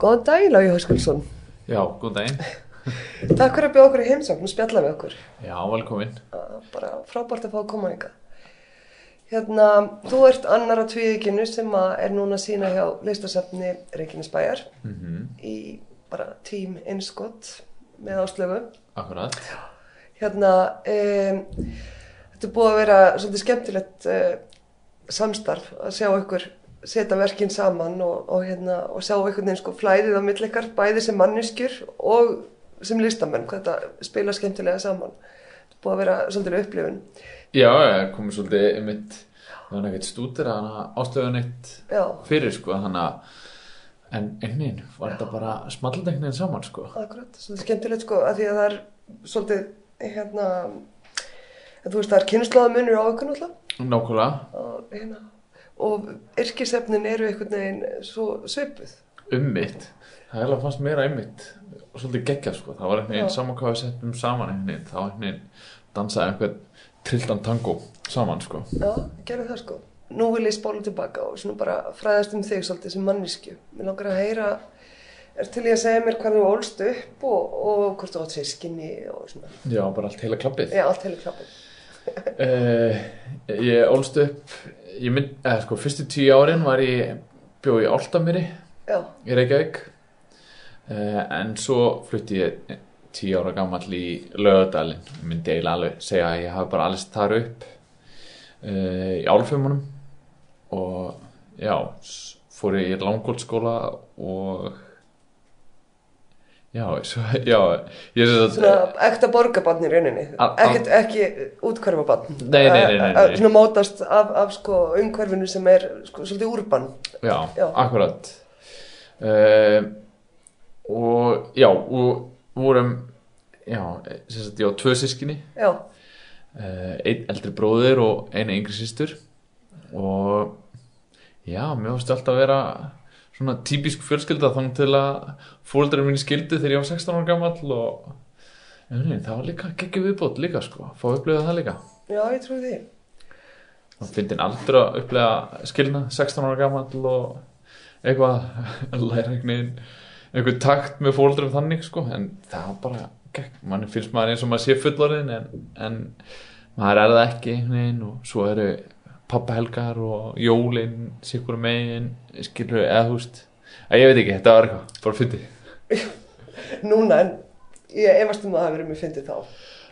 Góðan daginn, Lági Háskjálsson. Já, góð daginn. Takk fyrir að bjóða okkur í heimsókn og spjalla við okkur. Já, velkomin. Bara frábært að fá að koma ykkar. Hérna, þú ert annar á tvíðikinu sem er núna sína hjá listasafni Reykjanesbæjar Mm í bara tím innskott með áslögu. Akkurat. Hérna, um, þetta er búið að vera svolítið skemmtilegt uh, samstarf að sjá ykkur setja verkin saman og, og, hérna, og sjá einhvern veginn sko flæðið á millikar bæði sem manneskjur og sem listamenn, hvað þetta spila skemmtilega saman. Þetta búið að vera svolítið upplifun. Já, ég komið svolítið einmitt, það var ekkert stútir að hana ástöðun eitt Já, fyrir, sko, að, en einnig var þetta bara smaldegnin saman, sko. akkurat, svolítið skemmtilegt sko að því að það er svolítið, hérna, þú veist það er kynnslóðamunur á ykkur náttúrulega Nákvæmlega, og, hérna, og yrkisefnin eru einhvern veginn svo svipuð. ummitt. Það er alveg fannst meira ummitt og svolítið geggjað, sko. Það var einhvern veginn Já. saman hvað við settum saman einhvern veginn. Það var einhvern veginn dansaði einhvern trilltan tango saman, sko. Já, gerðu það sko. Nú vil ég spóla tilbaka og svona bara fræðast um þig svolítið sem mannisku. Mér langar að heyra, er til ég að segja mér hvað þú ólst upp og, og hvort þú átt sískinni og svona. Já, bara allt heila klappið. Já, allt heilig klappið. Uh, ég ólst upp ég mynd, eða sko, fyrstu tíu árin var ég bjóð í Áltamýri í Reykjavík. Uh, en svo flutti ég tíu ára gammal í Lögadalinn myndi eiginlega alveg segja að ég hafi bara alveg þar upp uh, í Álfeymunum og já, fór ég í langkóldskóla og já, svo, já ég sé að svona ekta borgarbann í rauninni. Ekkert ekki útkvarfabann. Nei, nei, nei, nei, nei. Svona mótast af, af sko umhverfinu sem er sko svolítið úrbann. Já, Já. akkurat uh, Og já, og vorum Já, sem sagt, ég á tvö sískinni Já, uh, Einn eldri bróðir og eina yngri systur Og já, mér varst alltaf að vera svona típisk fjölskylda þannig til að fóldrar mínu skildu þegar ég var 16 ára gamall og Nei, það var líka geggjum viðbót líka sko, fá upplifa það líka. Já, ég trúi því. Það finnir aldrei að upplega skilna 16 ára gamall og eitthvað læra einhvern takt með fóldrum þannig sko. En það var bara gegn, mann finnst maður eins og maður sé fullorðin en, en maður er það ekki veginn og svo eru pappahelgar og jólin sikur megin skilur eða þú veist að ég veit ekki, þetta var eitthvað, bara fyndi Núna, en ég efast um að það verið mér fyndið þá.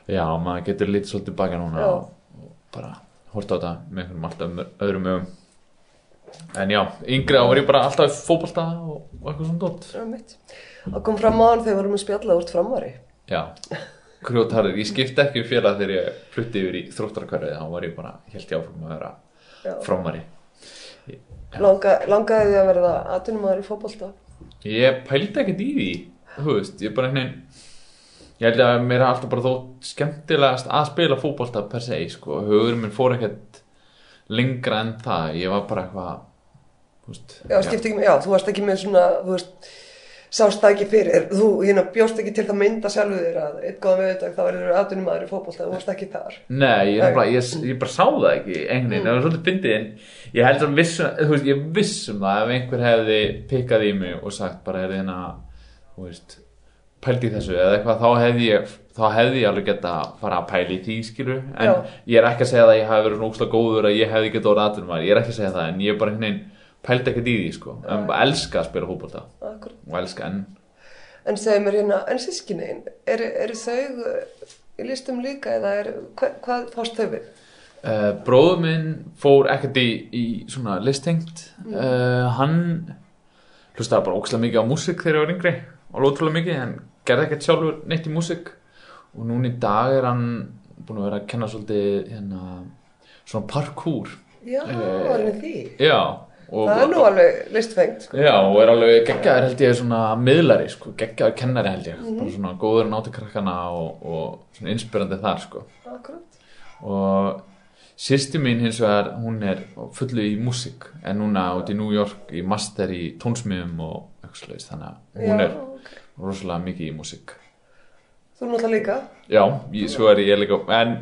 já, maður getur lítið svolítið baka núna Já. og, bara hort á þetta með einhverjum alltaf öðrum- ögum en já, yngri á var ég bara alltaf í fótbolta og, og eitthvað svona dótt Það er mitt. Það kom fram hann þegar við vorum að spjalla úr framvari. já, grjótarður, ég skipti ekki um félag þegar ég flutti yfir í þróttarkverfið þá var ég bara, held ég áfram að vera Já. framari Langa, langaði þið að verða atvinnumæður í fótbolta? ég pældi ekkert í því þú veist, ég bara einhvern ég held að mér er alltaf bara þótt skemmtilegast að spila fótbolta per se sko, hugurinn minn fór ekkert lengra en það, ég var bara eitthvað þú veist Já, skipti ekki já, þú varst ekki með svona, þú veist, sást það ekki fyrir, þú hérna bjóst ekki til það mynda sjálfu þér að eitt góðan veðudag þá verður atvinnumæður í fótbolta, þú varst ekki þar. Nei, ég, bara, ég, ég bara sá það ekki einhvern veginn, það var svolítið fyndið en ég held að vissum, þú veist, ég vissum það ef einhver hefði pikkað í mig og sagt bara er hérna, þú veist pældi í þessu eða eitthvað, þá hefði ég þá hefði ég alveg geta að fara að pæla í því skilur, en Já. ég er ekki að segja það pældi ekkert í því, sko, en bara elska að spila Akkur. og elska enn. En segðu mér hérna, en sískinniðin, eru er þau uh, í listum líka eða er, hva, hvað fást þau við? Uh, bróður minn fór ekkert í, í svona listengt uh, hann hlustaði bara ókslega mikið á músík þegar ég var yngri og lótrúlega mikið en gerði ekkert sjálfur neitt í músík. Og núna í dag er hann búin að vera að kenna svolítið hérna, svona parkour. Já, Eh, var henni því. já Það er nú alveg listfengt, sko. já og er alveg geggjaður held ég svona miðlari sko, geggjaður kennari held ég bara svona góður að náta krakkana og, og svona inspirandi þar sko Akkurat. og sýsti mín hins vegar hún er fullu í músík en núna út í New York í master í tónsmiðum og slags þannig að hún Já, er ok. rosalega mikið í músík Þú náttúrulega líka. já, ég, svo er ég líka en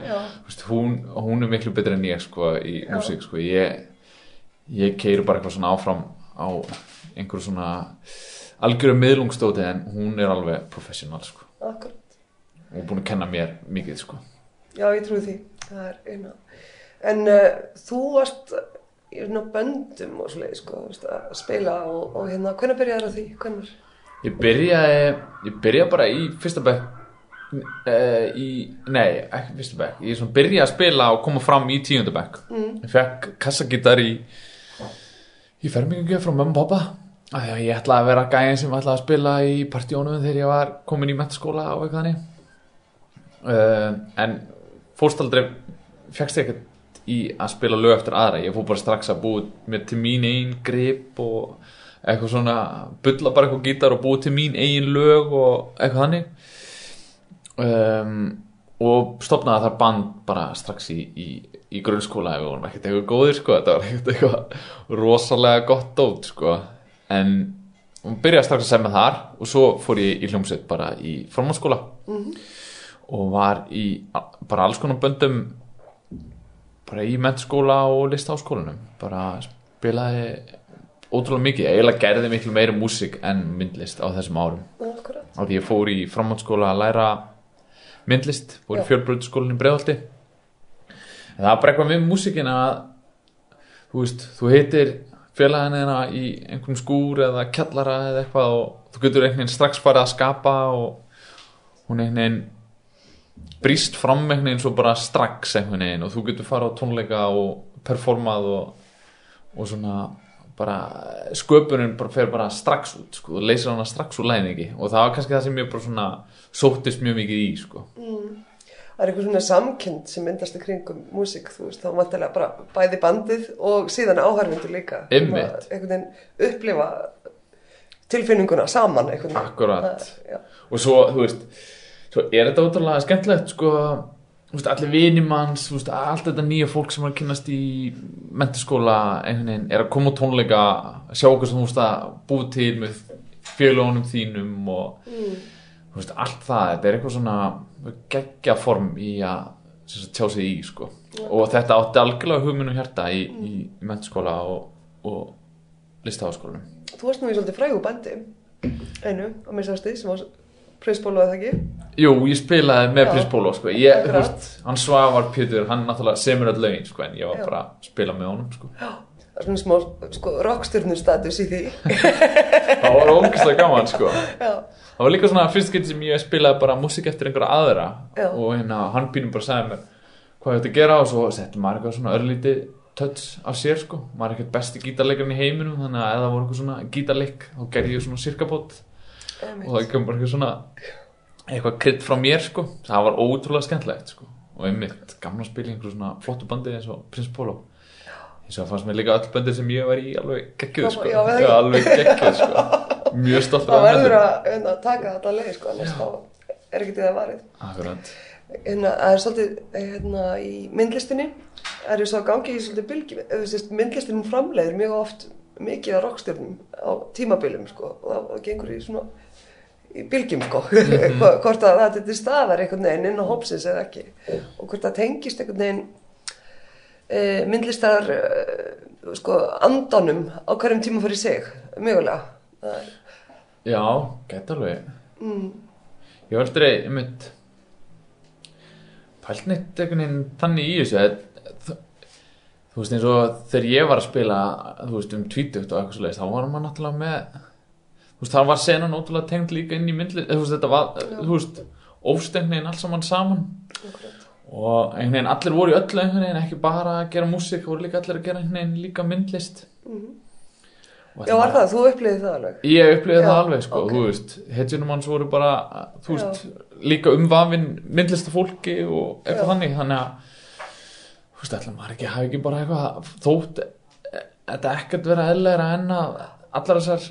veist, hún, hún er miklu betur en ég sko í músík sko ég, ég keiri bara eitthvað svona áfram á einhverju svona algjöru miðlungstóti en hún er alveg professional sko. akkurat. er búin að kenna mér mikið sko. Já, ég trúi því. Er. En uh, þú varst í svona böndum og svoleið, sko, að spila og, og hérna, hvernig byrjaði það því? Hvernig? ég byrjaði ég byrjaði bara í fyrsta bekk uh, í, nei, ekki fyrsta bekk ég byrjaði að spila og koma fram í tíunda bekk mm. ég fekk kassagítar í í fermingu frá mömmu og pappa að ég ætlaði að vera gæðin sem ætlaði að spila í partjónum þegar ég var komin í metaskóla og eitthvað þannig uh, en fórstaldri fegst ég ekkert í að spila lög eftir aðra. Ég fór bara strax að búið mér til mín einn grip og eitthvað svona bulla bara eitthvað gítar og búið til mín eigin lög og eitthvað þannig. Um, og stopnaði þar band bara strax í, í, í grunnskóla við vorum ekkert eitthvað góðir sko. Þetta var ekkert eitthvað rosalega gott dót sko. En hún byrjaði strax að semja þar og svo fór ég í hljómsveit bara í formanskóla og var í bara alls konar böndum bara í mennskóla og listaháskólanum. Bara spilaði ótrúlega mikið, eiginlega gerði miklu meira músík en myndlist á þessum árum. Á því ég fór í framhaldsskóla að læra myndlist, fór Já. fjölbröðskólinni í Breiðholti. en það var bara eitthvað með músíkin að þú veist, þú heitir félagina í einhverjum skúr eða kjallara eða eitthvað og þú getur einhvern veginn strax farið að skapa og hún einhvern veginn brýst fram einhvern veginn svo bara strax einhvern veginn og þú getur farið á tónleika og performað og, og svona bara sköpunin bara fer bara strax út sko, og leysir hana strax úr læðingi og það var kannski það sem ég bara svona sóttist mjög mikið í sko. Það er eitthvað svona samkend sem myndast í kringum músík, þú veist, þá vantilega bara bæði bandið og síðan áhærfindur líka. Einmitt. Einhvern veginn upplifa tilfinninguna saman einhvern veginn. Akkúrat. Það- og svo, þú veist svo er þetta ótrúlega skemmtilegt sko, veist, allir vinimanns allt þetta nýja fólk sem er að kynnast í mentaskóla einhvern veginn er að koma á tónleika sjá okkur sem þú veist að búið til með fjölugunum þínum og þú veist, allt það þetta er eitthvað svona geggja form í að tjá sig í sko. og þetta átti algjörlega hugminn og hjarta í, í, í mentaskóla og, og listaháskólanum Þú varst nú í svolítið frægu bandi, einu, á minnstasti, sem var pröðsbólu að það ekki. Jú, ég spilaði með Já. Prins Pólo sko. hann Svavar Pétur hann náttúrulega semur öll lögin sko, en ég var Já. bara að spila með honum sko. Það er svona smá, sko, rockstjörnur status í því. það var ógeðslega gaman sko. Já, það var líka svona fyrst getur sem ég spilaði bara músík eftir einhverja aðra Já. og hérna, hann pínum bara sagði mér hvað ég ætti að gera? Og svo setti maður eitthvað svona örlítið touch af sér sko. maður er ekkert besti gítarleikarinn í heiminum þannig að ef það voru eitthvað svona gítarleik þá gerði ég svona sirkabót. Og það kom bara eitthvað svona eitthvað krydd frá mér sko. Það var ótrúlega skemmtilegt sko. Og einmitt gamla að spila í einhverju svona flottu bandi eins og Prins Pólo eins og það fannst mér líka öll bandi sem ég var í alveg geggjuð sko. alveg geggjuð sko mjög stoltur Það af verður henni. að, hérna, taka þetta leið, sko, annars þá er ekki það varið. Akkurat. Hérna, það er svolítið, hérna, í myndlistinni er ég svo að gangi í svolítið bylgjum, eða þú veist, myndlistin hún framleiðir mjög oft mikið af rockstjörnum á tímabilum, sko, og það, það gengur í svona, í bylgjum, sko, Hva- hvort að það er til staðar einhvern veginn inn á hópsins eða ekki, og hvort það tengist einhvern veginn e, myndlistar, e, sko, andanum á hverjum tíma fyrir sig, mögulega. Það Já, gæti alveg. Mm, Ég var aldrei, einmitt pælt neitt einhvern veginn þannig í þessu að, þú, veist eins og þegar ég var að spila þú veist um tvítugt og eitthvað svo leiðist þá var maður náttúrulega með þú veist það var senan ótrúlega tengd líka inn í myndli þú veist þetta var, þú veist óstengnin allt saman saman. Akkurat. og einhvern veginn allir voru í öllu einhvern veginn ekki bara að gera músík voru líka allir að gera einhvern veginn líka myndlist. Og Já, var það, þú upplýðið það alveg. Ég upplýði það Já, alveg sko, ok. þú veist, hetjunum hans voru bara, þú veist, líka umvafin myndlista fólki og eitthvað Já. þannig, þannig að, þú veist, ætla maður ekki, hafi ekki bara eitthvað, þótt, þetta ekkert vera eðlæra en að allar þessar,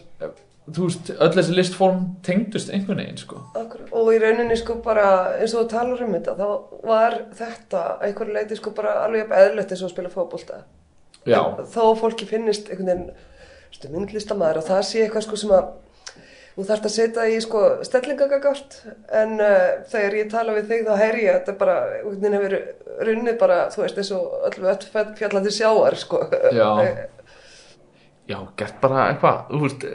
þú veist, öll þessi listform tengdust einhvern veginn, sko. Akkurat. Og í rauninni sko bara eins og þú talar um þetta, þá var þetta að einhverju leiti sko bara alveg eðlögt eins og að spila fótbolta. Já, að fólki finnist einhvern veginn stu, myndlistamæður og það sé eitthvað sko sem að þú þarft að setja í sko stellingagagart en uh, þegar ég tala við þig þá heyri ég að þetta bara veginn hefur runnið bara, þú veist, eins og öll öll fjallandi sjáar sko. Já. já, gert bara eitthvað, þú veist,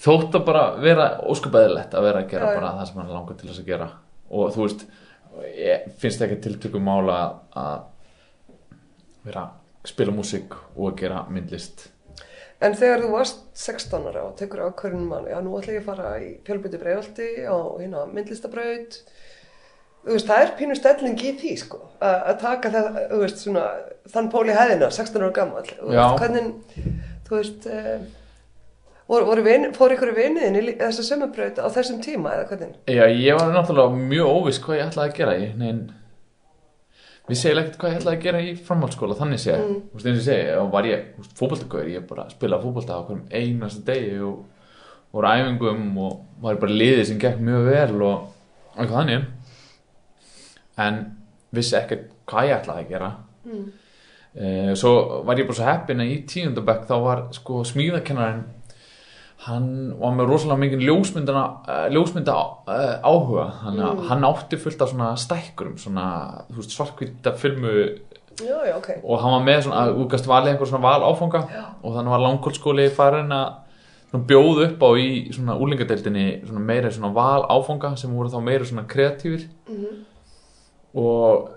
þótt að bara vera óskupæðilegt að vera að gera já. bara það sem hann langar til þess að gera og þú veist ég finnst ekki tiltökum mála að vera að spila músík og að gera myndlist En þegar þú varst 16 ára og tekur ákvörðunum mann, já nú ætla ég að fara í fjölbyttu breiðaldi á hérna myndlistabraut, þú veist það er pínu stelling í því sko, að að taka það, þú veist svona, þann pól í hæðina, 16 ára gammal, þú veist hvernig, þú veist, uh, voru, voru vin, fór ykkur viniðin í þessa sömubraut á þessum tíma eða hvernig? Já, ég var náttúrulega mjög óviss hvað ég ætlaði að gera ég, nein, við segjum ekkert hvað ég ætlaði að gera í framhaldsskóla þannig sé, mm. þú veist eins og ég segi var ég fótboltagauður, ég bara spilaði fótbolta á hverjum einasta degi og voru æfingum og var bara liðið sem gekk mjög vel og eitthvað þannig en vissi ekkert hvað ég ætlaði að gera mm. svo var ég bara svo heppin að í tíundabæk þá var sko smíðakennarinn hann var með rosalega mikið ljósmyndana, uh, ljósmynda uh, áhuga hann, Mm. hann átti fullt af svona stækkurum svona svarkvita filmu Já, já, ok. og hann var með svona að útgast valið einhver svona val áfanga Já. og þannig var langkólskóli farin að bjóð upp á í svona úlingadeildinni svona meira svona val áfanga sem voru þá meira svona kreatífir Mhm. og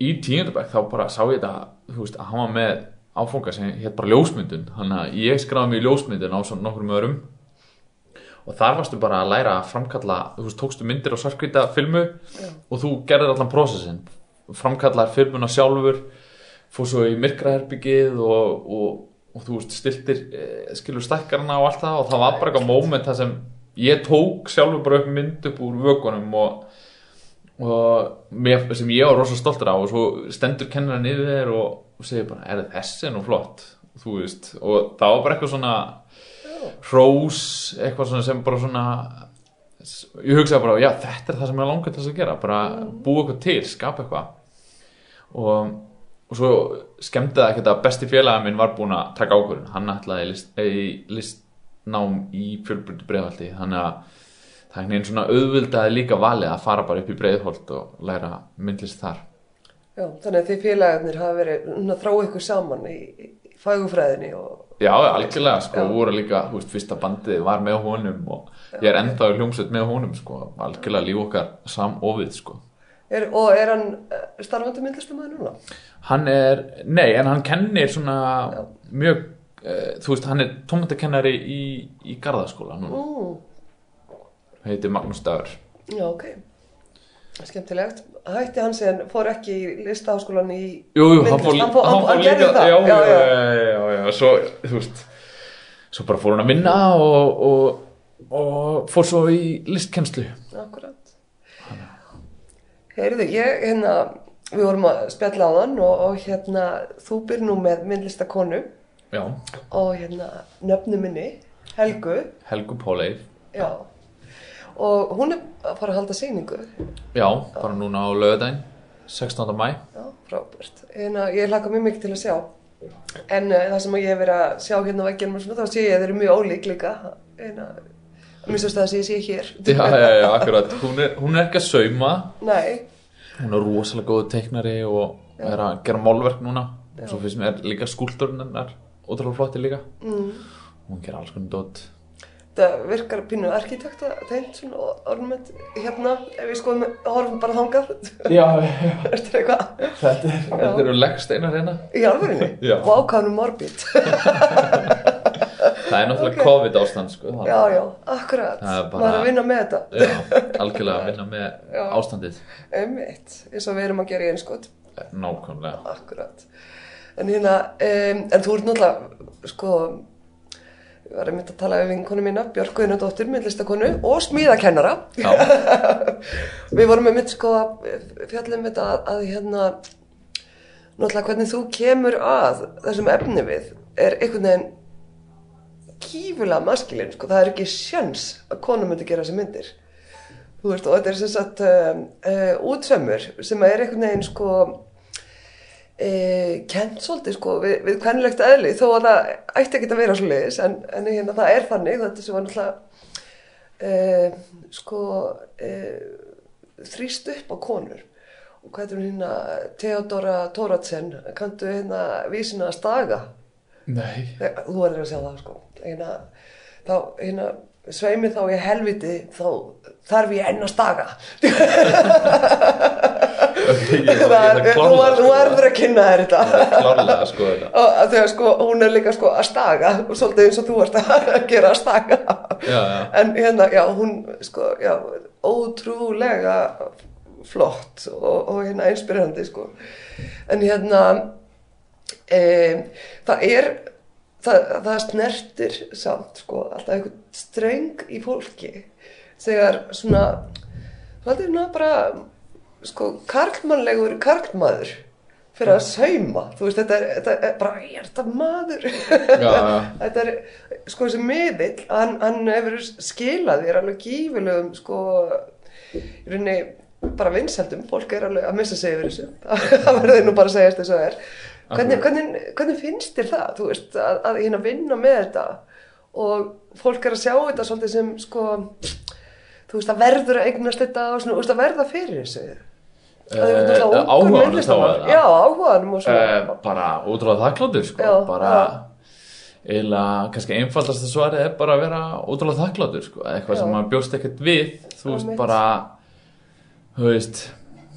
í tíundabæk þá bara sá ég þetta þú veist að hann var með áfanga sem hétt bara ljósmyndun þannig að ég skráði mig í ljósmyndun á svona nokkrum öðrum og þar varstu bara að læra að framkalla þú veist tókstu myndir á svarkvita filmu Já. og þú gerðir allan prósessin framkallar filmuna sjálfur fór svo í myrkraherbyggið og, og, og þú veist stiltir eh, skilur stækkarna og allt það og það var bara eitthvað moment það sem ég tók sjálfur bara upp mynd upp úr vökunum og, og mér, sem ég var rosa stoltur á og svo stendur kennarinn yfir þér og, og segir bara, er þessi nú flott? Þú veist, og það var bara eitthvað svona hrós, eitthvað svona sem bara svona ég hugsaði bara, já þetta er það sem ég langar þess að gera bara búa eitthvað til, skapa eitthvað. Og, og svo skemmti það ekkert að besti félagi minn var búinn að taka ákvörðun, hann ætlaði list, í listnám í fjölbryndi breiðhaldi, þannig að það er einn svona auðvildaði líka valið að fara bara upp í breiðholt og læra myndlist þar Já, þannig að þið félagarnir hafa verið að þrá ykkur saman í, í fagufræðinni og Já, algjörlega, sko, Já. voru líka, þú veist, fyrsta bandið var með honum og ég er í hljómsveit með honum, sko, algjörlega líf okkar samofið, sko. er, og er hann eh, starfandi myndlistamæður núna? Hann er, nei, en hann kennir svona mjög, uh, þú veist, hann er tómatakennari í, í Garðaskóla núna, Mm, heitir Magnús Dagur. já, ok. Skemmtilegt. Hætti hann sem fór ekki í listaháskólan í Jú, jú, hann fór, hann fór, hann, hann gerði það. já, já, já, já, já, já, svo, þú veist, svo bara fór hann að vinna og, og, og fór svo í listkennslu. Akkurat. Heyrðu, ég, hérna, við vorum að spjalla á þann og, og hérna, þú byr nú með myndlistakonu Já, og hérna, nöfnu minni, Helgu, Helgu Póleif, já. Og hún er að fara að halda sýningu. já, bara núna á lögadaginn, 16. mæ. Já, frábært. Hérna, ég hlaka mjög mikið til að sjá. En uh, það sem ég hef verið að sjá hérna á veggjum og svona, þá sé ég að þeir eru mjög ólík líka. Hérna, að minnst að það sé ég sé hér. Já, já, já, akkurat, hún er, hún er ekki að sauma, Nei, hún er rosalega góð teiknari og er að gera málverk núna og svo finnst mér líka skúlturinn hennar ótrúlega flotti líka. mm, Hún ger alls konar dót. Það virkar pínu arkitekta tegnt svona ornament hérna, ef við skoðum, horfum bara þangað. Já, já, Ertu eitthvað? þetta, er, þetta eru leggsteinar hérna. Í. Og ákvæðanum morbid. Það er náttúrulega Ok. COVID ástand, sko. já, já, akkurat. Það er bara- Maður er að vinna með þetta. Já, algjörlega að vinna með Já. ástandið. Einmitt, eins og við erum að gera í einskot. Nákvæmlega. Akkurat. En hérna, um, en þú ert náttúrulega, sko, ég var einmitt að tala við vinkonu mína, Björk Guðnadóttir, myndlistakonu og smíðakennara. Við vorum einmitt sko að fjallum þetta að, að hérna, náttúrulega hvernig þú kemur að þessum efni við er einhvern veginn kífulega maskilinn, sko, það er ekki sjans að konu myndi gera þessi myndir. Þú veist, og þetta er sem sagt um, uh, útsömmur sem er einhvern veginn sko uh, kent svolítið sko við, við kvennilegt eðli þó að það ætti ekki að vera svo leiðis en, en hérna, það er þannig þetta sem var náttúrulega uh, sko uh, þrýst upp á konur. Og hvað er hérna Theodora Thoratsen kanntu hérna vísina að staga? Nei. Nei, þú verður að sjá það sko. Hérna, þá hérna sveimi þá í helviti þá þarf ég enn að staga þú verður að kynna þér þetta. Klárlega sko þegar sko hún er líka sko að staga svolítið eins og þú ert að gera að staga. Já, já, en hérna, já, hún sko, já, ótrúlega flott og, og hérna inspirandi sko. En hérna e, það er það, það snertir samt sko alltaf einhvern streng í fólki þegar svona það er ná bara sko karlmannlegur karlmaður fyrir að sauma, þú veist, þetta er, þetta er bara, er þetta maður? Þetta er, sko, þessi miðill, hann, hann hefur skilað þér alveg gífilegum, sko, í rauninni, bara vinsældum, fólk er alveg að missa sig yfir þessu, það verður nú bara að segjast þess að það er. Hvernig, hvernig, hvernig finnst þér það, þú veist, að, að hérna vinna með þetta? Og fólk er að sjá þetta svolítið sem, sko, þú veist, að verður að eignast þetta og svona, þú veist, að verða fyrir þessu. Er Eh, áhuganum þá? Já, og svona. Eh, bara útrúlega þakkláttur sko. Já, bara eiginlega kannski einfaldasta svarið er bara að vera útrúlega þakkláttur sko. eitthvað Já. sem maður bjóst ekkert við þú veist Einmitt. bara þú veist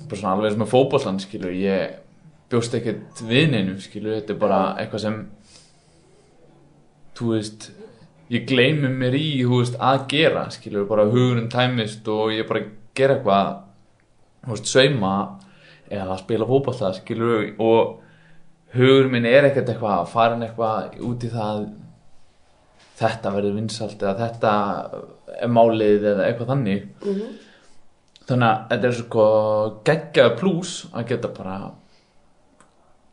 bara svona alveg sem með fótbollan skilur ég bjóst ekkert við neinum skilur þetta er bara eitthvað sem þú veist ég gleymi mér í þú veist að gera skilur bara hugurinn tæmist og ég bara gera eitthvað veist sauma eða spila fótbolta skilur og hugur minn er ekkert eitthvað farin eitthvað út í það þetta verður vinsalt eða þetta er málið eða eitthvað þannig. Mhm. þannig að þetta er sko geggjaðu plús að geta bara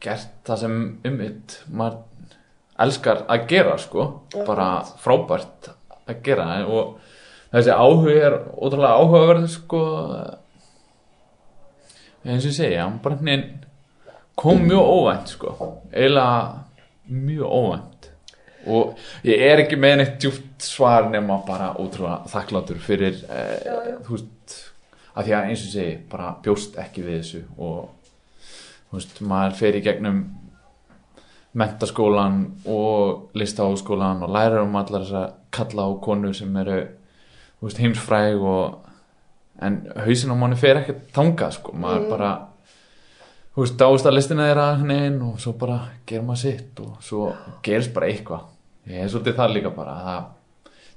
gert það sem um mitt maður elskar að gera sko. Bara frábært að gera. Og þessi áhuga er ótrúlega áhugaverð sko eins og ég segja, hann bara hérna kom mjög óvænt sko eiginlega mjög óvænt og ég er ekki með neitt djúpt svar nema bara ótrúlega þakklátur fyrir eh, Já, já. þú veist að því að eins og segi, bara bjóst ekki við þessu og þú veist, maður fer í gegnum mentaskólan og listaháskólan og lærir um allar þess að kalla á konur sem eru veist, heimsfræg og en hausin á manni fer ekkert þangað sko, maður bara þú veist, dáist að listina þeirra neginn og svo bara gerir maður sitt og svo gerist bara eitthvað. Ég er svolítið það líka bara að það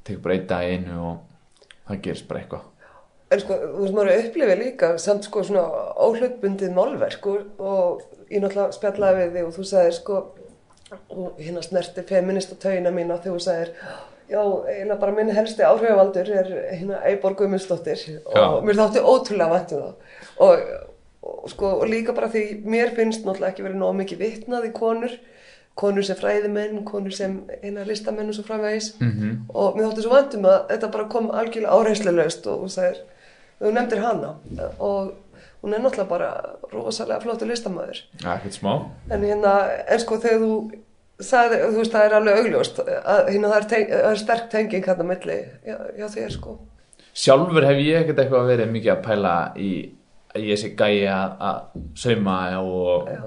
tekur bara einn dag einu og það gerist bara eitthvað. En sko, þú veist, maður upplifið líka samt sko svona óhlutbundið málverk og, og ég náttúrulega spjallaði við þig og þú sagðir sko og hérna snerti feminista tauna mína þegar þú sagðir já, eiginlega bara minn helsti áhrifavaldur er hérna Eibor Guðmundsdóttir og mér þátti ótrúlega væntu það og, og sko, og líka bara því mér finnst náttúrulega ekki verið nóg mikið vitnað í konur konur sem fræðimenn, konur sem hérna listamenn og svo framvegis. Mm og mér þótti svo vandum að þetta bara kom algjörlega áreynslulaust og þú sagðir, þú nefndir hana. Og hún er náttúrulega bara rosalega flottur listamæður ja, ekkert smá. En hérna, en sko þegar þú sagði, þú veist, það er alveg augljóst að hérna það er, teng, það er sterk tenging hérna milli, já, já þér sko. Sjálfur hef ég ekkert eitthvað verið mikið að pæla í ég sé gæi að, að sauma og já,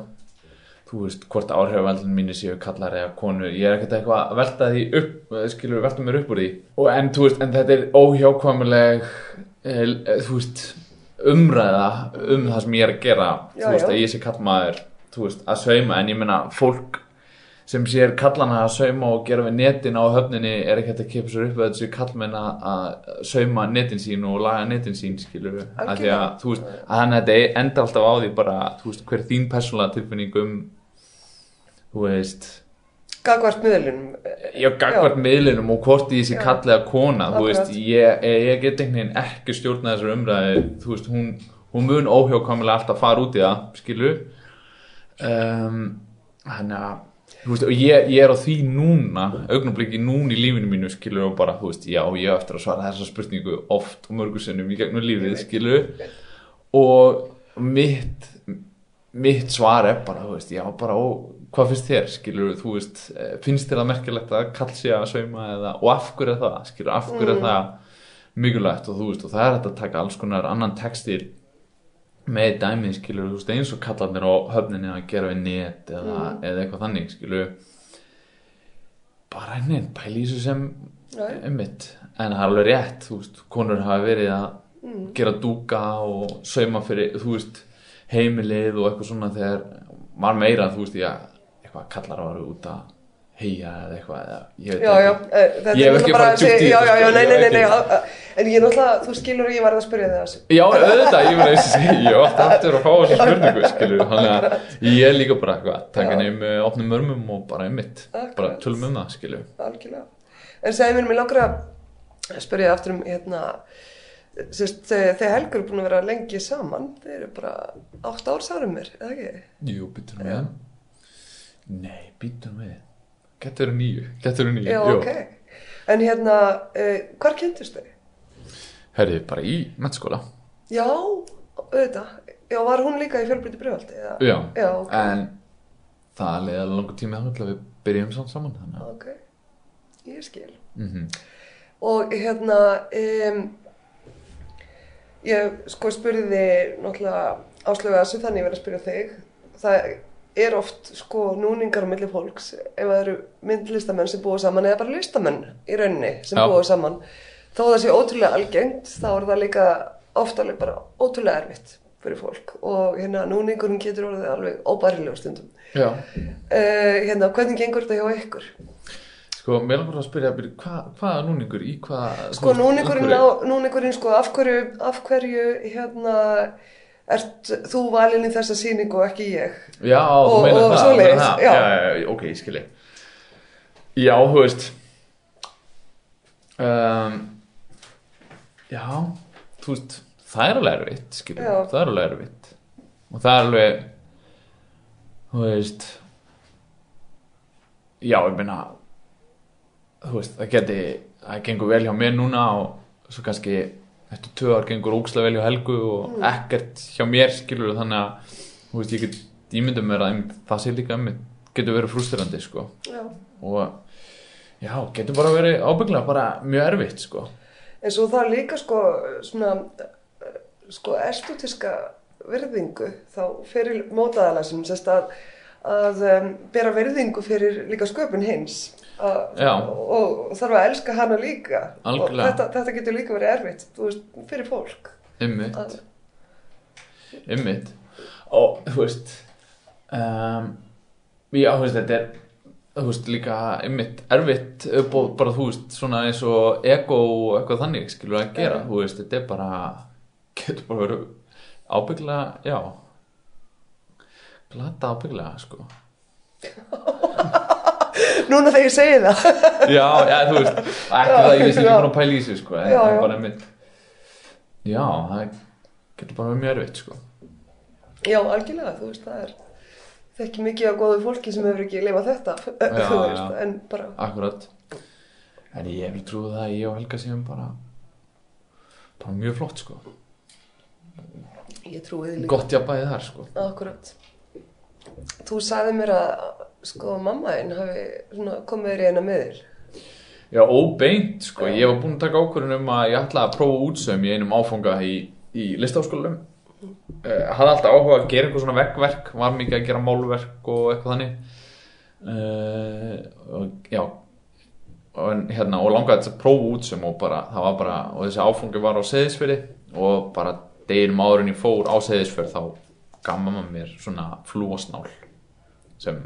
þú veist, hvort áhrifavaldin mínu séu kallar eða konur, ég er ekkert eitthvað að velta því upp, skilur, velta mér upp úr því. Og en, veist, en þetta er óhjákvæmuleg eh, þú veist, umræða um það sem ég er að gera. Já, þú veist, já. að ég sé kallmaður þú veist, að sauma, en ég meina fólk sem sér kallana að sauma og gera við netin á höfninni er ekki hægt að kipa sér upp að þessu kallmenn að sauma netin sín og laga netin sín skilur við, þú að þannig að þetta endar alltaf á því bara, þú veist, hver er þín persónulega tilfinning um þú veist gagvart miðlunum ég gagvart miðlinum og hvort ég sé Já. kallið að kona þú Akkurat. veist, ég, ég get einhvern veginn ekki stjórna þessar umræði þú veist, hún, hún mun óhjókvæmulega alltaf fara út í það, skilu um, þannig að þú veist, og ég, ég er á því núna augnabliki núna í lífinu mínu skilu og bara, þú veist, já, ég eftir að svara þessa spurningu oft og mörgur sinnum í gegnum lífið, skilu og mitt mitt svar er bara, þú veist, já, bara ó, hvað finnst þér, skilur, þú veist eh, finnst þér það merkilegt að kall sé að sauma eða, og af hverju er það, skilur, af hverju er það mikilvægt? Og þú veist, og það er hægt að taka alls konar annan textil með dæmið, skilur, þú veist, eins og kallarnir á höfninni að gera við net eða, eða eitthvað þannig, skilur bara henni, þessu sem einmitt, en það er alveg rétt þú veist, konur hafa verið að Mm. gera dúka og sauma fyrir þú veist, heimilið og eitthvað svona þegar var meira, þú veist, já eitthvað kallar varu út að heia eða eitthvað, eða, ég ekki. eh, Ég hef ekki bara farið djúpt í þetta, sko, en ég náttúrulega, þú skilur ég var að spyrja þig þessu. Já, auðvitað, ég hef alltaf aftur að fá þessu spurningu skilur, þannig að ég er líka bara eitthvað taka henni með opnum mörmum og bara einmitt, bara tölum um það skilur. Algjörlega. En segja mér, mér langar að spyrja aftur um, hérna, þegar Helgur er búin að vera lengi saman, þeir eru bara átt ár sárum mér, eða ekki? Jú, býttur við. Nei, býttur við Getur við nýju, getur við nýju Já, jú. ok. En hérna, uh, hvar kynntust þau? Herði, bara í mennskóla Já, auðvitað. Já, var hún líka í fjölbrytti brjóðaldi? Já, Já, ok. en það leiði alveg langur tími þannig að við byrjum samt saman þannig að Ok, ég skil. mm Og hérna, um, ég sko spurði náttúrulega áslögu að þessu þannig ég verið að spyrja þig. Það er oft sko núningar á milli fólks ef það eru myndlistamenn sem búa saman eða bara listamenn í rauninni sem Já. búa saman. Þó það sé ótrúlega algengt þá er það líka oft alveg bara ótrúlega erfitt fyrir fólk og hérna núningurinn getur orðið alveg óbærilega stundum. Uh, hérna, hvernig gengur þetta hjá ykkur? sko, mér langar að spyrja hva, hvaða núningur, í hvað Sko núningurinn, á, núningurinn sko, af hverju, af hverju hérna, ert þú valinn í þessa sýningu og ekki ég? Já, þú Og- meinar og það, meinar það. já. já, ok, ég skilji Já, þú veist um, Já, þú veist það er alveg erfitt, skilji það er alveg erfitt og það er alveg þú veist Já, ég meina þú veist, það geti það gengur vel hjá mér núna og svo kannski eftir tvö ár gengur ókslega vel hjá Helgu og Mm. ekkert hjá mér skilur þannig að þú veist, ég get ímyndum mér að það sé líka einmitt getur verið frústurandi sko Já. og já, getur bara verið ábygglega bara mjög erfitt sko En svo það líka sko, svona, sko, estetiska virðingu þá fyrir mótaðala sem sérst að, að um, bera virðingu fyrir líka sköpun hins. Og, þarf að elska hana líka. Algjörlega. Og þetta, þetta getur líka verið erfitt, þú veist, fyrir fólk. einmitt, Að, einmitt og þú veist um, já, þú veist, þetta er þú veist, líka einmitt erfitt upp og bara, þú veist, svona eins og ego og eitthvað þannig skilur að gera, þú veist, þetta er bara getur bara verið ábygglega, já glata ábygglega, sko núna þegar ég segi það. já, já, þú veist, ekki það, ég veist ekki að pæla í sig, sko, Já, það já. er bara einmitt já, það getur bara verið mjög erfitt, sko Já, algjörlega, þú veist, það er þekki mikið af góðu fólki sem hefur ekki lifað þetta, Já, þú veist, já. en bara, Akkurat En ég vil trúið það að ég og Helga séum bara bara mjög flott sko ég trúi því líka. Gott jafnbæði þar sko Akkurat. Þú sagði mér að, sko, mamma einn hafi komið þér í eina með þér. Já, óbeint sko, ég var búinn að taka ákvörðun um að ég ætlaði að prófa útsaum í einum áfanga í, í listaháskólanum. Uh, hafði alltaf áhuga að gera eitthvað svona veggverk var mikið að gera málverk og eitthvað þannig. Uh, og já. Og, hérna, og langaði þess að prófa útsaum og bara, það var bara, og þessi áfangi var á seðisfyrði og bara deginum áður en ég fór á seðisfyrð þá gaf mamma mér svona flúasnál sem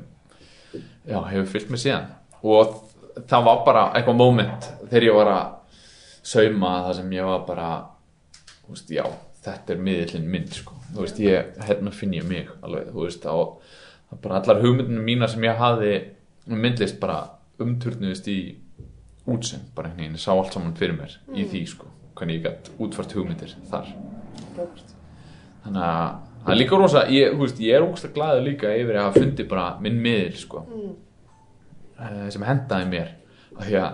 já, hefur fyllt mig síðan. Og það var bara eitthvað moment þegar ég var að sauma það sem ég var bara veist, já, þetta er miðillin minn sko. veist, ég, hérna finn ég mig alveg, þú veist, bara allar hugmyndinu mínar sem ég hafði um myndlist bara umturnuðist í útsinn, bara einhvern veginn, ég sá allt saman fyrir mér í því, sko, hvernig ég gætt útfært hugmyndir þar. Þannig að það er líka rosa ég, veist, ég er ógustlega glaðið líka yfir að hafa fundið bara minn miðil sko, mm. sem hendaði mér. Af því að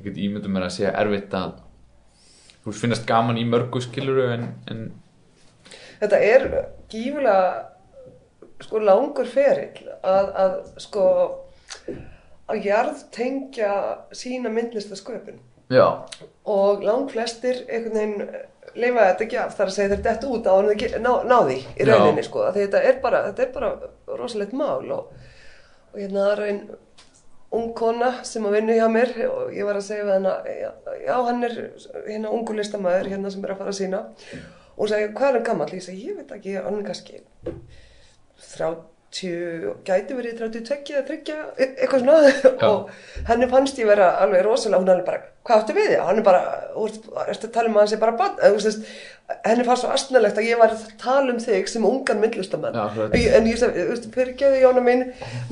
ég get ímyndum mér að segja erfitt að þú veist, finnast gaman í mörgu skiluru en, en Þetta er gífulega sko langur ferill að, að sko að jarðtengja sína myndlistasköpun og lang flestir einhvern veginn leifa þetta ekki af. Þar að segja þetta út á hann ekki ná, ná því í rauninni sko. Að þetta er bara, þetta er bara rosalegt mál og, og hérna það er einn ung kona sem að vinna hjá mér og ég var að segja við hana, já, já hann er hérna ungu listamæður hérna sem er að fara að sína og hún segi, hvað er hann gammal? Ég segi, ég veit ekki, hann er kannski 30, gæti verið 32 eða 30, e- eitthvað svona. Og henni fannst ég vera alveg rosalega, hún er alveg bara, hvað áttu við þig? Hann er bara, þú ertu að tala um að hann sé bara bann, þú veist, henni fannst svo astnalegt að ég var að tala um þig sem ungan Já. Ég- en ég veist, fyrir geðu Jóna mín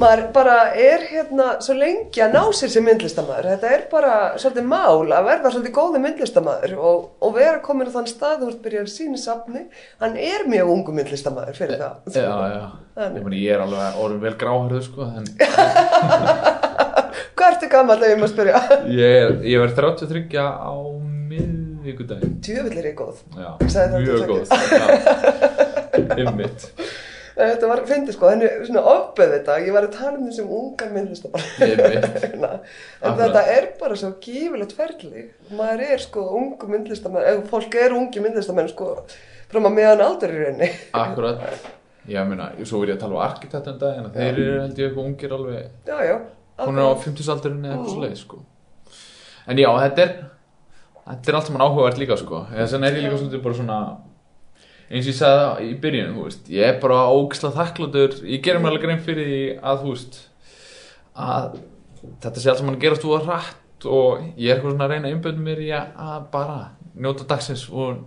maður bara er hérna svo lengi að ná sér sem myndlistamæður þetta er bara svolítið mál að verða svolítið góði myndlistamæður og, og vera komin á þann stað, þú veist, byrjar síni safni. Hann er mjög ungu myndlistamæður fyrir það. Já, já, meni, ég er alveg orðin vel gráhærðu sko en hvað ertu gammal ef ég maður spyrja? Ég, ég verð 33 á miðvíkudaginn tjöfull er góð. Já, mjög 32. góð. Einmitt. Þetta var, fyndi sko, henni svona opið þetta ég var að tala um þessum ungan myndlistamæður Einmitt. en Akkurat. þetta er bara svo gífilegt ferli. Maður er sko ungu myndlistamenn ef fólk er ungi myndlistamenn sko frá maður meðan aldur í rauninni. Akkurat. Já, ég meina, svo er ég að tala um arkitekt en dag en þeir eru held ég eitthvað ungir alveg. Já, já, hún er á 50 aldurinn eða eitthvað svo leið sko. en já, þetta er þetta er allt saman áhugavert líka sko. vegna er ég líka svolítið bara svona eins og ég sagði það í byrjun veist, ég er bara ógislega þakkláttur ég gerir mér alveg grein fyrir því að veist að þetta sé allt saman að gerast þú að rætt og ég er eitthvað svona að reyna að einbjönd mér í að, að bara njóta dagsins og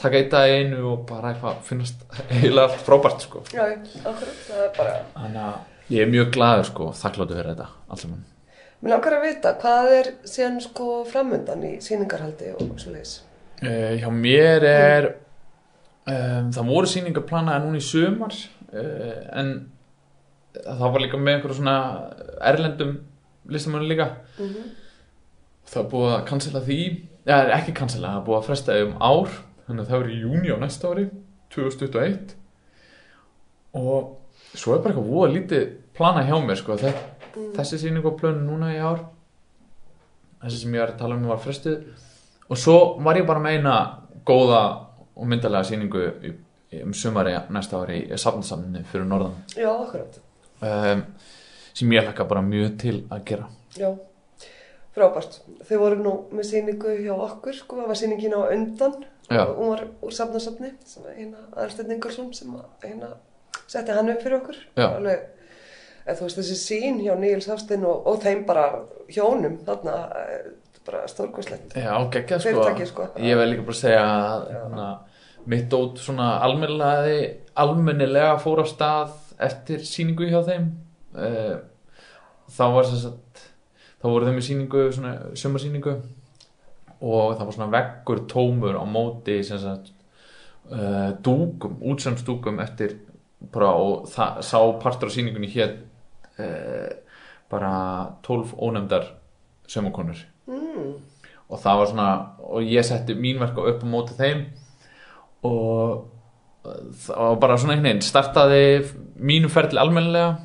taka eitt dag í einu og bara finnast eiginlega allt frábært sko. já, akkurat, það er bara þannig að ég er mjög glaður sko, þakkláttur fyrir þetta allt saman. Mér langar að vita, hvað er síðan sko framöndan í sýningarhaldi og svo leiðis Uh, hjá mér er um, það voru sýningar planaði núna í sumar uh, en það var líka með einhverju svona erlendum listamönnum líka. Það er búið að cancela því ja, ekki cancela, það er búið að fresta um ár þannig að það er í júni á næsta ári 2021 og svo er bara eitthvað voða lítið planað hjá mér sko. Þe þessi sýning var plönu núna í ár þessi sem ég var að tala um var frestuð. Og svo var ég bara með eina góða og myndalega í, um sumari næsta ári í safnsamni fyrir norðan. Já, akkurat, um, sem ég hlakka bara mjög til að gera. Já frábært, þau voru nú með sýningu hjá okkur, sko, það var sýningin á undan. Já. og hún var úr safnasafni sem að hérna Aðarsteinn Ingolson sem að hérna setti hann upp fyrir okkur. Alveg, eða þú veist þessi sín hjá Níels Hafstein og, og þeim bara hjónum þarna, eh, bara stórkoslegt Já, geggjað sko. Sko. Ég vil líka bara segja að hana, mitt út svona almennilega almennilega fór á stað eftir sýningu hjá þeim. Uh, þá var þess að þá voru þeim í sýningu, svona sumarsýningu. Og það var svona veggur tómur á móti sem sagt uh, dúkum, útsömsdúkum eftir bara og það sá partur af sýningunni hér uh, bara 12 ónefndar sömakonur mm. og það var svona og ég setti mín verk upp á móti þeim og það var bara svona einhvern veginn startaði mínu ferli almennilega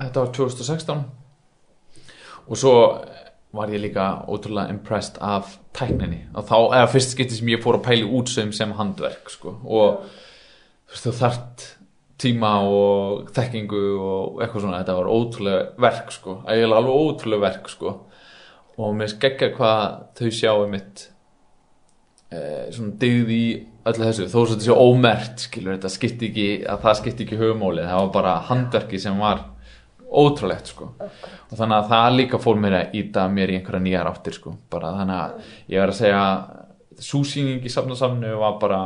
þetta var 2016 og svo var ég líka ótrúlega impressed af tækninni og þá, eða fyrst skipti sem ég fór að pæli útsöðum sem handverk sko. og þú veist þú þart tíma og þekkingu og eitthvað svona, þetta var ótrúlega verk sko, eiginlega alveg ótrúlega verk sko. Og mér skeggja hvað þau sjáu mitt eh, svona dyggð í öllu þessu, þó svo þetta sé ómert skilur, þetta skipti ekki, að það skipti ekki höfumálið, það var bara handverki sem var ótrúlegt sko. Og þannig að það líka fór mér að íta mér í einhverja nýjar áttir sko. Bara þannig að ég verð að segja súsýning í safnasamnu var bara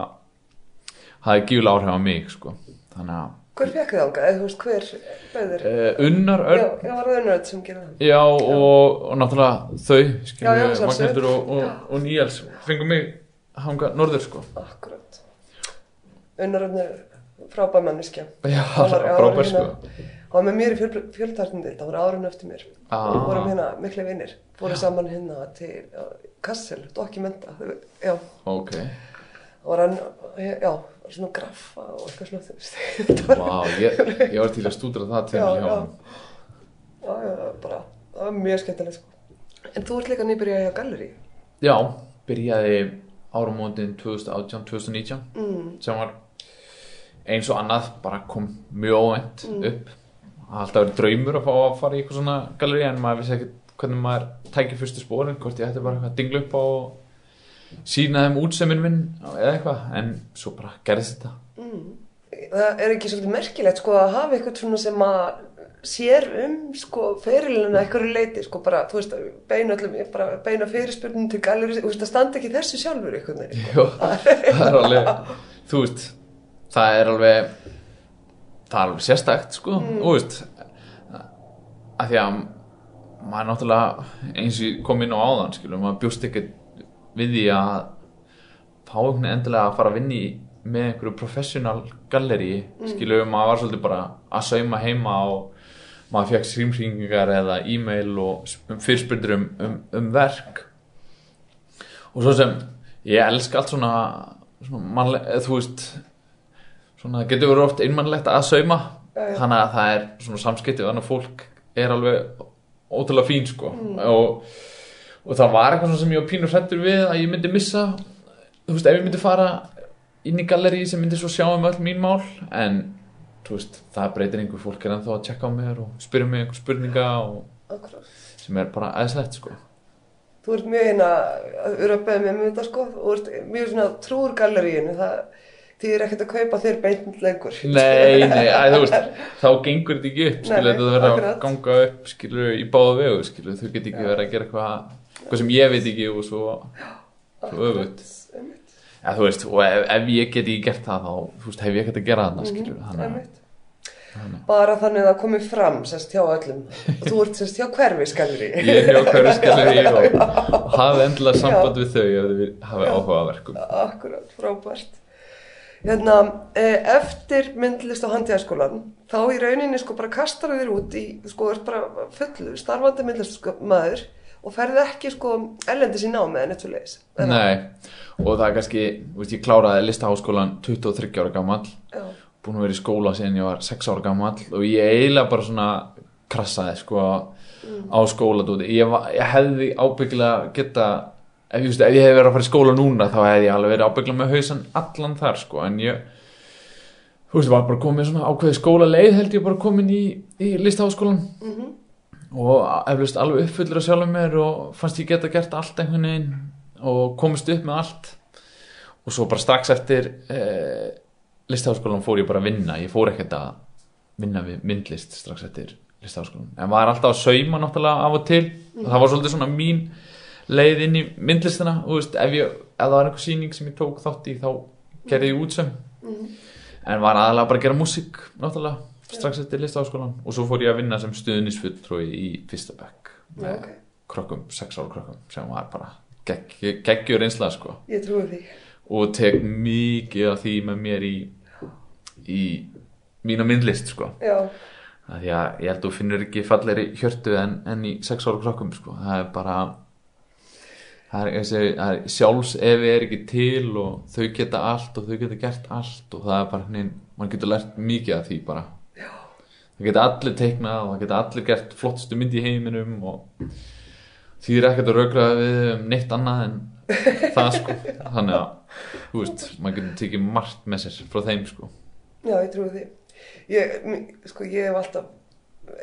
hafði gífulega áhrif á mig sko þannig að hver fekk þið ánga, eða þú veist hver bauður uh, Unnar já, Örn. já, var það unnröð sem gerði það? Já, og, og náttúrulega þau sjálfsögðu. Magnhildur og, og, og Níels fengum mig hanga norður sko. Akkurat. Unnröðn er frábæð manniskja Já, frábær hérna- sko. hann var með mér í fjöl, fjöldartndild, það var árun eftir mér. Ah. við vorum hérna miklu vinnir fórum saman hérna til Kassel, dokumenta. Já, Ok, það var hann já, svona graffa og eitthvað svona þú veist. Þetta var- vá, ég, ég var til að stúdra það til Já, hjá já. hann já, já, bara, það var mjög skemmtilegt sko. en þú ert líka nýbyrjað hjá Gallerí Já, byrjaði áramótin 2018-2019 mm. sem var eins og annað bara kom mjög óvænt Mm. upp það har alltaf verið draumur að fá að fara í eitthvað svona galleri en maður vissi ekkert hvernig maður tækir fyrstu spórin, hvort ég ætti bara að dingla upp á sína þeim útseminn minn eða eitthvað en svo bara gerðist þetta. Það er ekki svolítið merkilegt sko að hafa eitthvað svona sem að sér um sko ferilina eitthvað leiti sko bara, þú veist, beina öllum, bara beina fyrirspurnum til galeri, þú veist, það standi ekki þessu sjálfur eitthvað neina. Jó, það er alveg þú veist, það er alveg það er alveg sérstækt sko, þú veist að því að maður náttúrulega eins og kom inn á áðan skilur, maður bjóst ekkert við því að fá einhvern endilega að fara að vinni með einhverju professional galleri skilur, maður var svolítið bara að sauma heima og maður fekk skrýmsringingar eða e-mail og fyrirspyrður um, um, um verk. Og svo sem ég elska allt svona, svona mannlega, þú veist svona það getur verið oft einmannlegt að sauma já. þannig að það er svona samskipti og þannig að fólk er alveg ótrúlega fín sko. Og, og það var eitthvað sem ég var pínur hrættur við að ég myndi missa. Þú veist ef ég myndi fara inn í galleri sem myndi svo sjá um öll mín mál en þú veist það breytir einhver fólk er ennþá að tjekka á mér og spyrja mig einhver spurninga og, sem er bara aðeinslegt sko. Þú ert mjög hérna að vera að beða mér með þetta sko, þú ert mjög svona trúur galleríinu, það þýðir ekkert að kaupa þér beint lengur. Nei, nei, æ, þú veist, þá gengur þetta ekki upp, Nei, skilu, nei, þetta verður að ganga upp, skilu, í báða vegu, skilu, þú get ekki verið að gera eitthvað, eitthvað sem ég veit ekki og svo, svo. Einmitt, Ja, veist, og ef, ef ég get ekki gert það, þá, veist, hef ég ekkert að gera þarna, skilu, þannig að, einmitt. Bara þannig að það komi fram, sérst, hjá öllum. Og þú ert, sérst, hjá hverfi skalleri. ég er hjá hverju skilu og, og hafi endilega samband við þau ef þau hafi áhuga að verkum. Akkurat, frábært. Hérna, eh, eftir myndlist á handíðaskólan, þá í rauninni sko bara kastar þér út í, sko, ert bara fullu, starfandi myndlistmaður og ferði ekki sko ellendis í námi eitthvað leis. Nei, og það er kannski, veist, ég kláraði listaháskólan 23 ára gamall. Já, búin að vera í skóla síðan ég var 6 ára gammal og ég eiginlega bara svona krassaði sko á skóla ég, var- ég hefði ábyggilega geta ef, ég, veist, ef ég hefði verið að fara í skóla núna þá hefði ég alveg verið ábyggilega með hausan allan þar sko. En ég þú veist, var bara komin svona ákveði skóla leið held ég bara komin í, í listaháskólan Mhm. Og eflust alveg uppfullur að sjálfum mér og fannst ég geta gert allt einhvern veginn og komist upp með allt. Og svo bara strax eftir eh, listaháskólan fór ég bara að vinna. Ég fór ekkert að vinna við myndlist strax eftir listaháskólan en var alltaf að sauma náttúrulega af og til. Og það var svolítið svona mín leið inn í myndlistina. Og veist, ef, ég, ef það var einhver sýning sem ég tók þátt í þá gerði ég útsömm. En var aðalega bara að gera músík náttúrulega strax eftir listaháskólan og svo fór ég að vinna sem stuðnisfulltrúi í já, með ok. krökkum, sex ára krökkum sem var bara gegg, geggjur einslega sko Ég trúi því. og tek mikið af því með mér í í mína myndlist sko Já, því að ég held að þú finnur ekki fallegri hjörtu en, en í sex ára krökkum sko það er bara það er, er sjálfs ef er ekki til og þau geta allt og þau geta gert allt og það er bara hinn, mann getur lært mikið af því bara. Það geta allir teiknað og það geta allir gert flottustu mynd í heiminum og því er ekkert að raugra við um neitt annað en það sko þannig að, þú veist, maður getur tekið margt með sér frá þeim sko já, ég trúi því. Ég, sko, ég hef alltaf,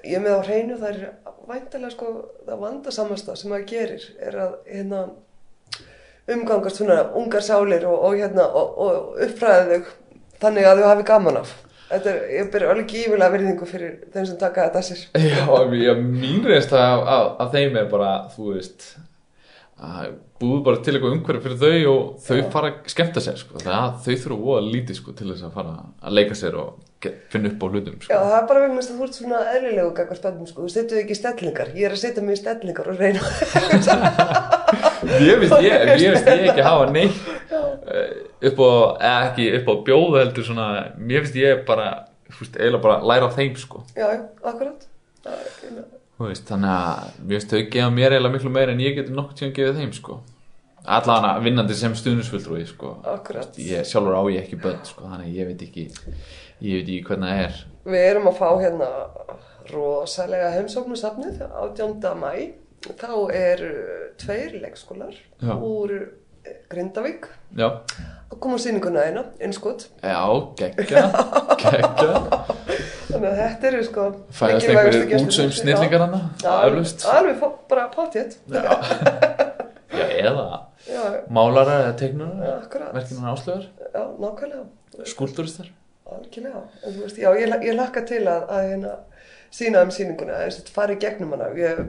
ég með á hreinu, það er væntalega sko, það vandasamasta sem maður gerir er að, hérna, umgangast svona ungar sálir og, og hérna, og, og uppfræða þau þannig að þau hafi gaman af. Þetta er, ég ber alveg gífulega virðingu fyrir þeim sem taka þetta að sér. Já, já mín reynsla af, af, af þeim er bara, þú veist að búðu bara til eitthvað umhverfi fyrir þau og þau fara að skemmta sér sko. það, þau þurfa voða lítið sko, til þess að fara að leika sér og finna upp á hlutum Já, sko. það er bara vegna að þú ert svona eðlilegu gagvar spennum, sko. Þú setur ekki stellingar. Ég er að setja mig í stellingar og reyna. Ég veist ég, ég, ég ekki hafa neitt eh, upp á, eða ekki upp á bjóðu heldur svona, mér finnst ég bara, veist, eiginlega bara læra af þeim sko. já, akkurat. Þú veist, þannig að mér finnst þau gefa mér eiginlega miklu meira en ég getur nokkuð tíðan gefið þeim sko. allan að vinnandi sem stuðnisfulltrúi sko. Akkurat. ég sjálfur á ég ekki börn sko, þannig að ég veit ekki ég veit ekki hvernig það er Við erum að fá hérna rosalega heimsóknu safnið 18. mæ. Þá eru tveir leikskólar Já. úr eh, Grindavík. Já, að koma á sýninguna eina, innskot. já, geggja geggja. Þannig að þetta eru sko Fæðast einhverjir útsömm snillingar hana alveg fó- bara pátétt Já, Já eða já, málarar eða teiknarar akkurat. Verkinar áslögar já, nákvæmlega. Skúlduristar algjörlega, en þú veist, já, ég, ég lakka til að, að hérna, sína um sýninguna að þetta fari í gegnum hana. Ég,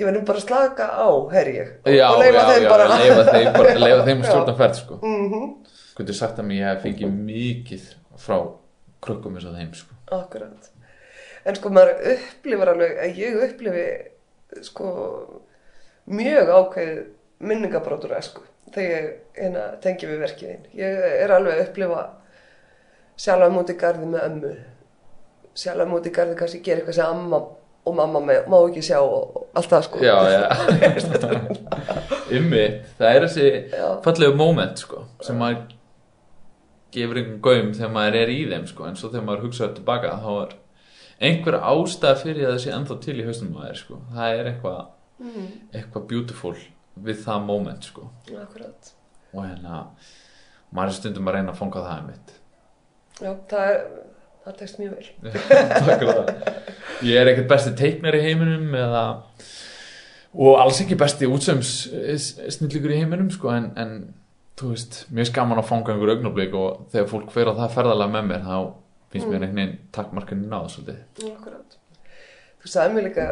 ég verð nú bara að slaka á, herri ég og, Já, og leifa já, þeim já, bara leifa þeim, bara, leifa þeim Já. stjórna ferð sko. Mhm, Hvernig sagt að mér ég hef fengið mikið frá krökkum eins og þeim sko. akkurat en sko maður upplifar alveg að ég upplifi sko mjög ákveðið minningabrótur esku þegar hérna, tengi við verkiðin ég er alveg að upplifa sjálf á móti garði með ömmu sjálf á móti garði kannski gera eitthvað sem amma og mamma með, má ekki sjá og, allt það sko. Já, já. Ymmi, það er þessi fallegu moment sko, sem maður gefur einhvern gaum þegar maður er í þeim sko, en svo þegar maður hugsaður tilbaka þá er einhver ástæð fyrir að það sé ennþá til í haustum maður sko. það er eitthvað mm, eitthvað beautiful við það moment sko. akkurat. Og hérna maður er stundum að reyna að fanga það einmitt. Já, það er það tekst mjög vel fyrir Ég er ekkert besti teiknar í heiminum eða og alls ekki besti útsöms snillíkur í heiminum sko, en, en þú veist, er skaman að fanga einhver augnablík og þegar fólk fer á það ferðalega með mér þá finnst mér einhvern veginn takkmarkinu náð svolítið Akkurat. Þú sagði mér líka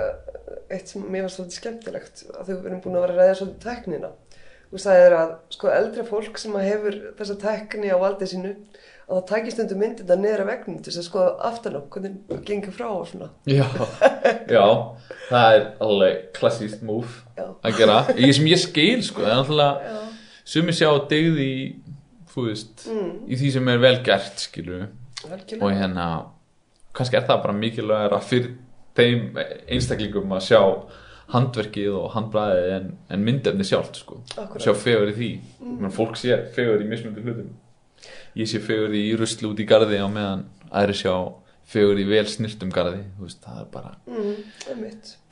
eitt sem mér var svolítið skemmtilegt að þau erum búin að vera að ræða svolítið tæknina. Þú sagði þér að sko eldri fólk sem að hefur þessa tækni á valdið sínu að það tækist stundu myndirna niður af vegnum til þess að skoða aftan á hvernig það gengur frá og svona. Já, já það er alveg klassíst move Já. að gera, ég sem ég skil sko, það er náttúrulega Já. sumi sjá degð í þú veist, Mm, í því sem er vel gert skilur og algjörlega. hérna kannski er það bara mikilvægara fyrir þeim einstaklingum að sjá handverkið og handbræðið en, en myndefni sjálft sko Akkurat. sjá fegur í því mm. fólk sé fegur í mismunandi hlutum ég sé fegur í ruslu út í garði á meðan aðri sjá fegur í vel snirtum garði þú veist, það er bara Mm,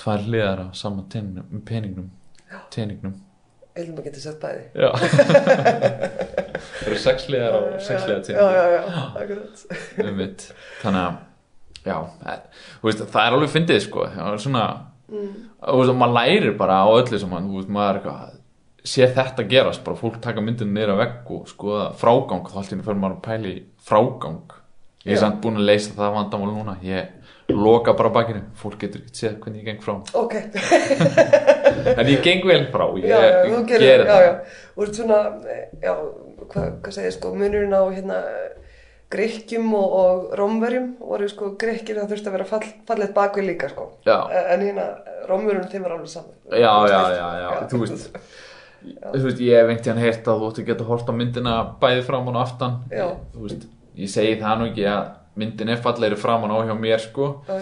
tvær hliðar á sama teningnum, peningnum teningnum. Eilum að geta sett bæði. það eru sex hliðar á sex já, teningnum. Um þannig að já, e- þú veist, það er alveg fyndið sko. Svona Mm, veist, maður lærir bara á öllu sem veist, maður er eitthvað sé þetta gerast, bara fólk taka myndinu að vegg og skoða frágang þá allt í henni fyrir maður að pæli frágang. Ég er samt búin að leysa það vandamál núna. Ég loka bara bakinu. Fólk getur ekki séð hvernig ég geng frá. Ok. en ég geng vel frá, ég, já, já, ég gerir, geri já, það. og svona, já, hvað, hvað segir sko, munurinn á hérna grekkjum og, og rómverjum voru sko grekkir það þurfti að vera fall, fallið bakvið líka sko, Já. en hérna rómverjum þeim var alveg saman. já, já, já, já, þú veist þú veist, ég hef einhvern veginn heyrt að þú ætti að geta hort á myndina bæði framan og aftan Já. þú veist, ég segi það nú ekki að myndin er fallegri framan á hjá mér sko já,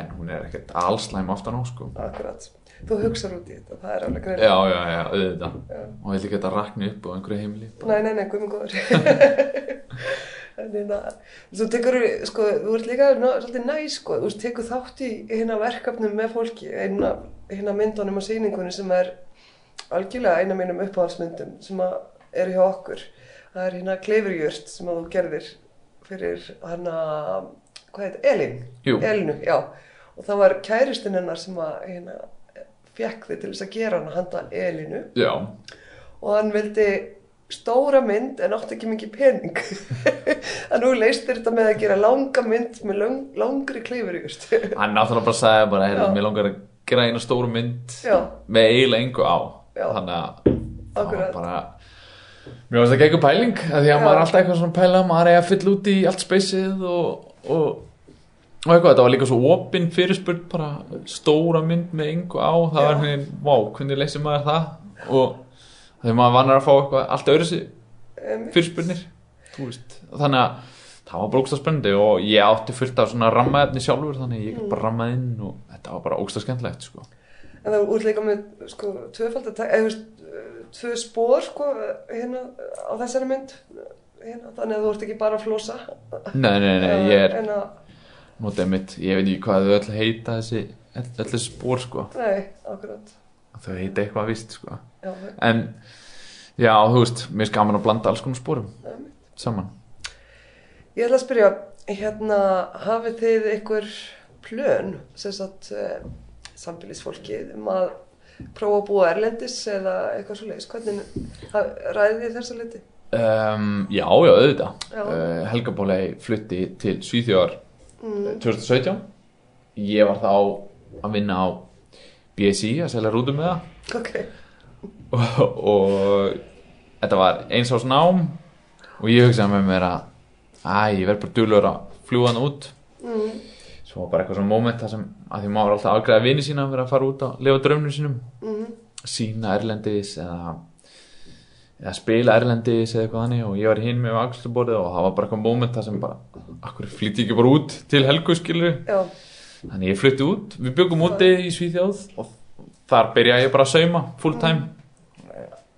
en hún er ekkert allslæm aftan á sko akkurat. Þú hugsar út í þetta, það er alveg greið. já, já, já, auðvitað Já. og ég vil að rakna upp á einhverju heimili Nei, nei, nei, guð minn góður. en hérna, þú tekur, sko, þú ert líka ná, svolítið næ, sko, þú tekur þátt í hérna verkefnum með fólki, hérna, hérna myndunum og sýningunni sem er algjörlega eina mínum uppáhaldsmyndum sem að eru hjá okkur. Það er hérna Kleifurjörst sem að þú gerðir fyrir hana, hvað heit, Elín? Jú. Elínu, já. Og það var kæristinn hennar sem að, hérna, fekk þig til þess að gera hana handa Elínu já, og hann vildi stóra mynd en átti ekki mikið pening að nú leistir þetta með að gera langa mynd með lang, langri kleifur just. hann náttúrulega bara sagði bara, mér langar að gera eina stóru mynd já, með eiginlega engu á. Þannig að það var bara mér finnst það ekki pæling að því að maður er alltaf eitthvað svona pæla maður er að fylla út í allt speysið og, og, og eitthvað, þetta var líka svo opinn fyrirspurn bara stóra mynd með engu á það var hvernig, vá, hvernig leysir maður það? Og þegar maður vannar að fá eitthvað allt öðru sig fyrirspurnir þannig að það var bara ógsta spennandi og ég átti fullt af svona rammaefni sjálfur þannig að ég gæti bara rammað inn og þetta var bara ógsta skemmtilegt sko. En það voru líka með sko, tvöfald eða tvö spór sko, hérna á þessari mynd hérna, þannig að þú ert ekki bara að flosa. Nei, nei, nei, ég er notið mitt, ég veit ekki hvað þau öll heita þessi, öll, þessi spór sko. Nei, akkurat. Þau heita eitthvað vist sko. Já, en já, þú veist, mér er gaman að blanda alls konar spórum um, saman. Ég ætla að spyrja, hérna, hafið þið einhver plön, sem sagt, sambýlisfólkið, um að prófa að búa erlendis eða eitthvað svo leiðis? Hvernig ræðið þið þessa liti? Um, já, já, auðvitað. Uh, Helga Bólei flutti til Svíþjóðar 2017. Ég var þá að vinna á BSI að selja rútum með það Ok, og, og þetta var eins ás nám og ég hugsaði með mér að ég verð bara duglur að fljúa hann út mm. Svo var bara eitthvað svona moment það sem að því maður alltaf afgræða vini sína vera að fara út að lifa draumnum sínum. Mm. sína erlendis eða eða spila erlendis eða eitthvað þannig og ég var hinn með afgræðsluborðið og það var bara eitthvað moment það sem bara akkur flýtti ekki bara út til helgu skilur já, Þannig ég flutti út, við byggum úti í Svíþjóð og þar byrjaði ég bara að sauma full time.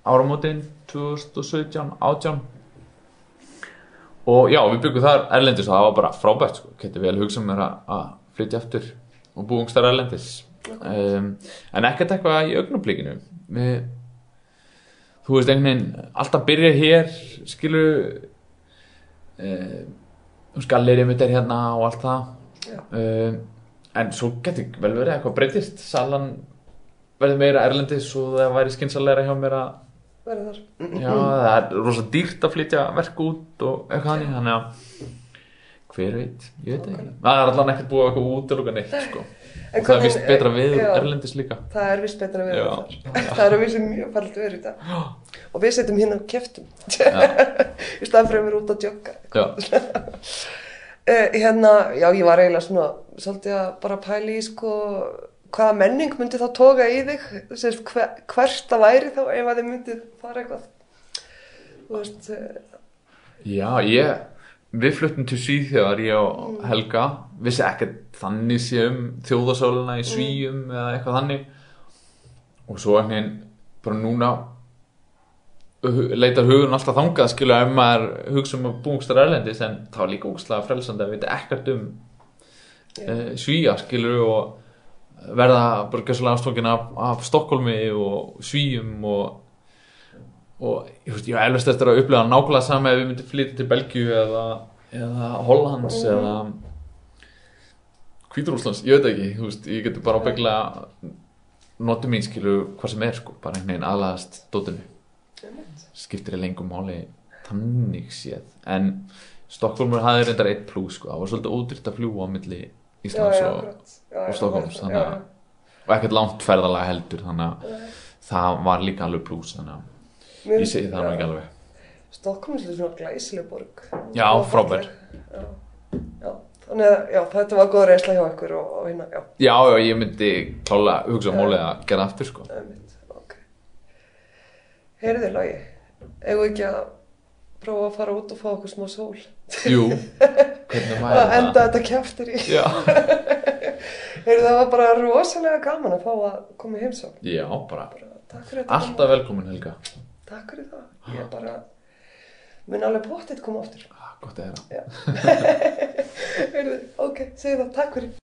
Áramótin 2017, 18 og já, við byggum þar erlendis og það var bara frábært sko. geti vel hugsað mér að, flytja aftur og búum stær erlendis. Um, en ekkert eitthvað í augnablíkinu við þú veist einhvern veginn alltaf byrja hér skilu um, skallir ég mitt er hérna og allt það. Um, en svo getur vel verið eitthvað breytist. Salan verður meira erlendis og það væri skynsalega hjá mér að verður þar. já, það er rosa dýrt að flytja verk út og eitthvað hannig þannig að hver veit, ég veit ekki það er allan ekkert búið að eitthvað útiloka neitt sko. Og það er vist betra við já. erlendis líka Það er vist betra vera Já. þar. Það er að vísum mjög fælt verið dag. Og við setjum hérna keftum. já, í staðan fyrir að vera út að já, Uh, hérna, já, ég var eiginlega svona, svolítið að bara pæla í, sko, hvaða menning myndi þá toga í þig? Sérst, hver, hvert það væri þá ef að þið myndið fara eitthvað? Veist, uh, já ég við fluttum til Svíþjóðar ég og Helga. Vissi ekkert þannig sé um þjóðasóluna í Svíum eða eitthvað þannig. Og svo einhvern veginn bara núna leitar hugun alltaf þangað skilja ef maður hugsa um að búngstar erlendis en var líka ógstlega frelsandi að vita ekkert um uh, Svíja skilur og verða bara gæslega ástofkin af, af Stokkólmi og Svíjum og og ég veist, ég var eflust eftir að upplega nákvæmlega sama ef við myndum flytja til Belgíu eða, eða Hollands eða Hvíturúslands, ég veit ekki þú veist, ég getur bara ábyggla notum mín skilu hvað sem er sko, bara einhvern veginn aðlaðast dótinu. Skiptir ég lengur máli tannig séð. En Stokkólmur hafði reyndar eitt plús sko, það var svolítið ódýrt að fljúa á milli Íslands já, og, og að og ekkert langt ferðalega heldur þannig að það var líka alveg plús þannig að ég segi það nú ekki alveg. Stokkólm er svona glæsileg borg. Já, frábær. þannig að, já, þetta var góð reynsla hjá ykkur og, og hérna, já, Já, já, ég myndi klála hugsa um mólið að gera aftur sko. Heyrðu lagi, eigum við ekki að prófa að fara út og fá okkur smá sól? Jú, hvernig væri Að enda þetta kjaftir í. Já, Heyrðu, það var bara rosalega gaman að fá að koma í heimsókn. já, bara Bara Takk fyrir þetta. alltaf velkomin Helga Takk fyrir það. Ég bara, mun alveg pottitt koma aftur. Ah, Gott að Já. Heyrðu, ok, segðu það, takk fyrir.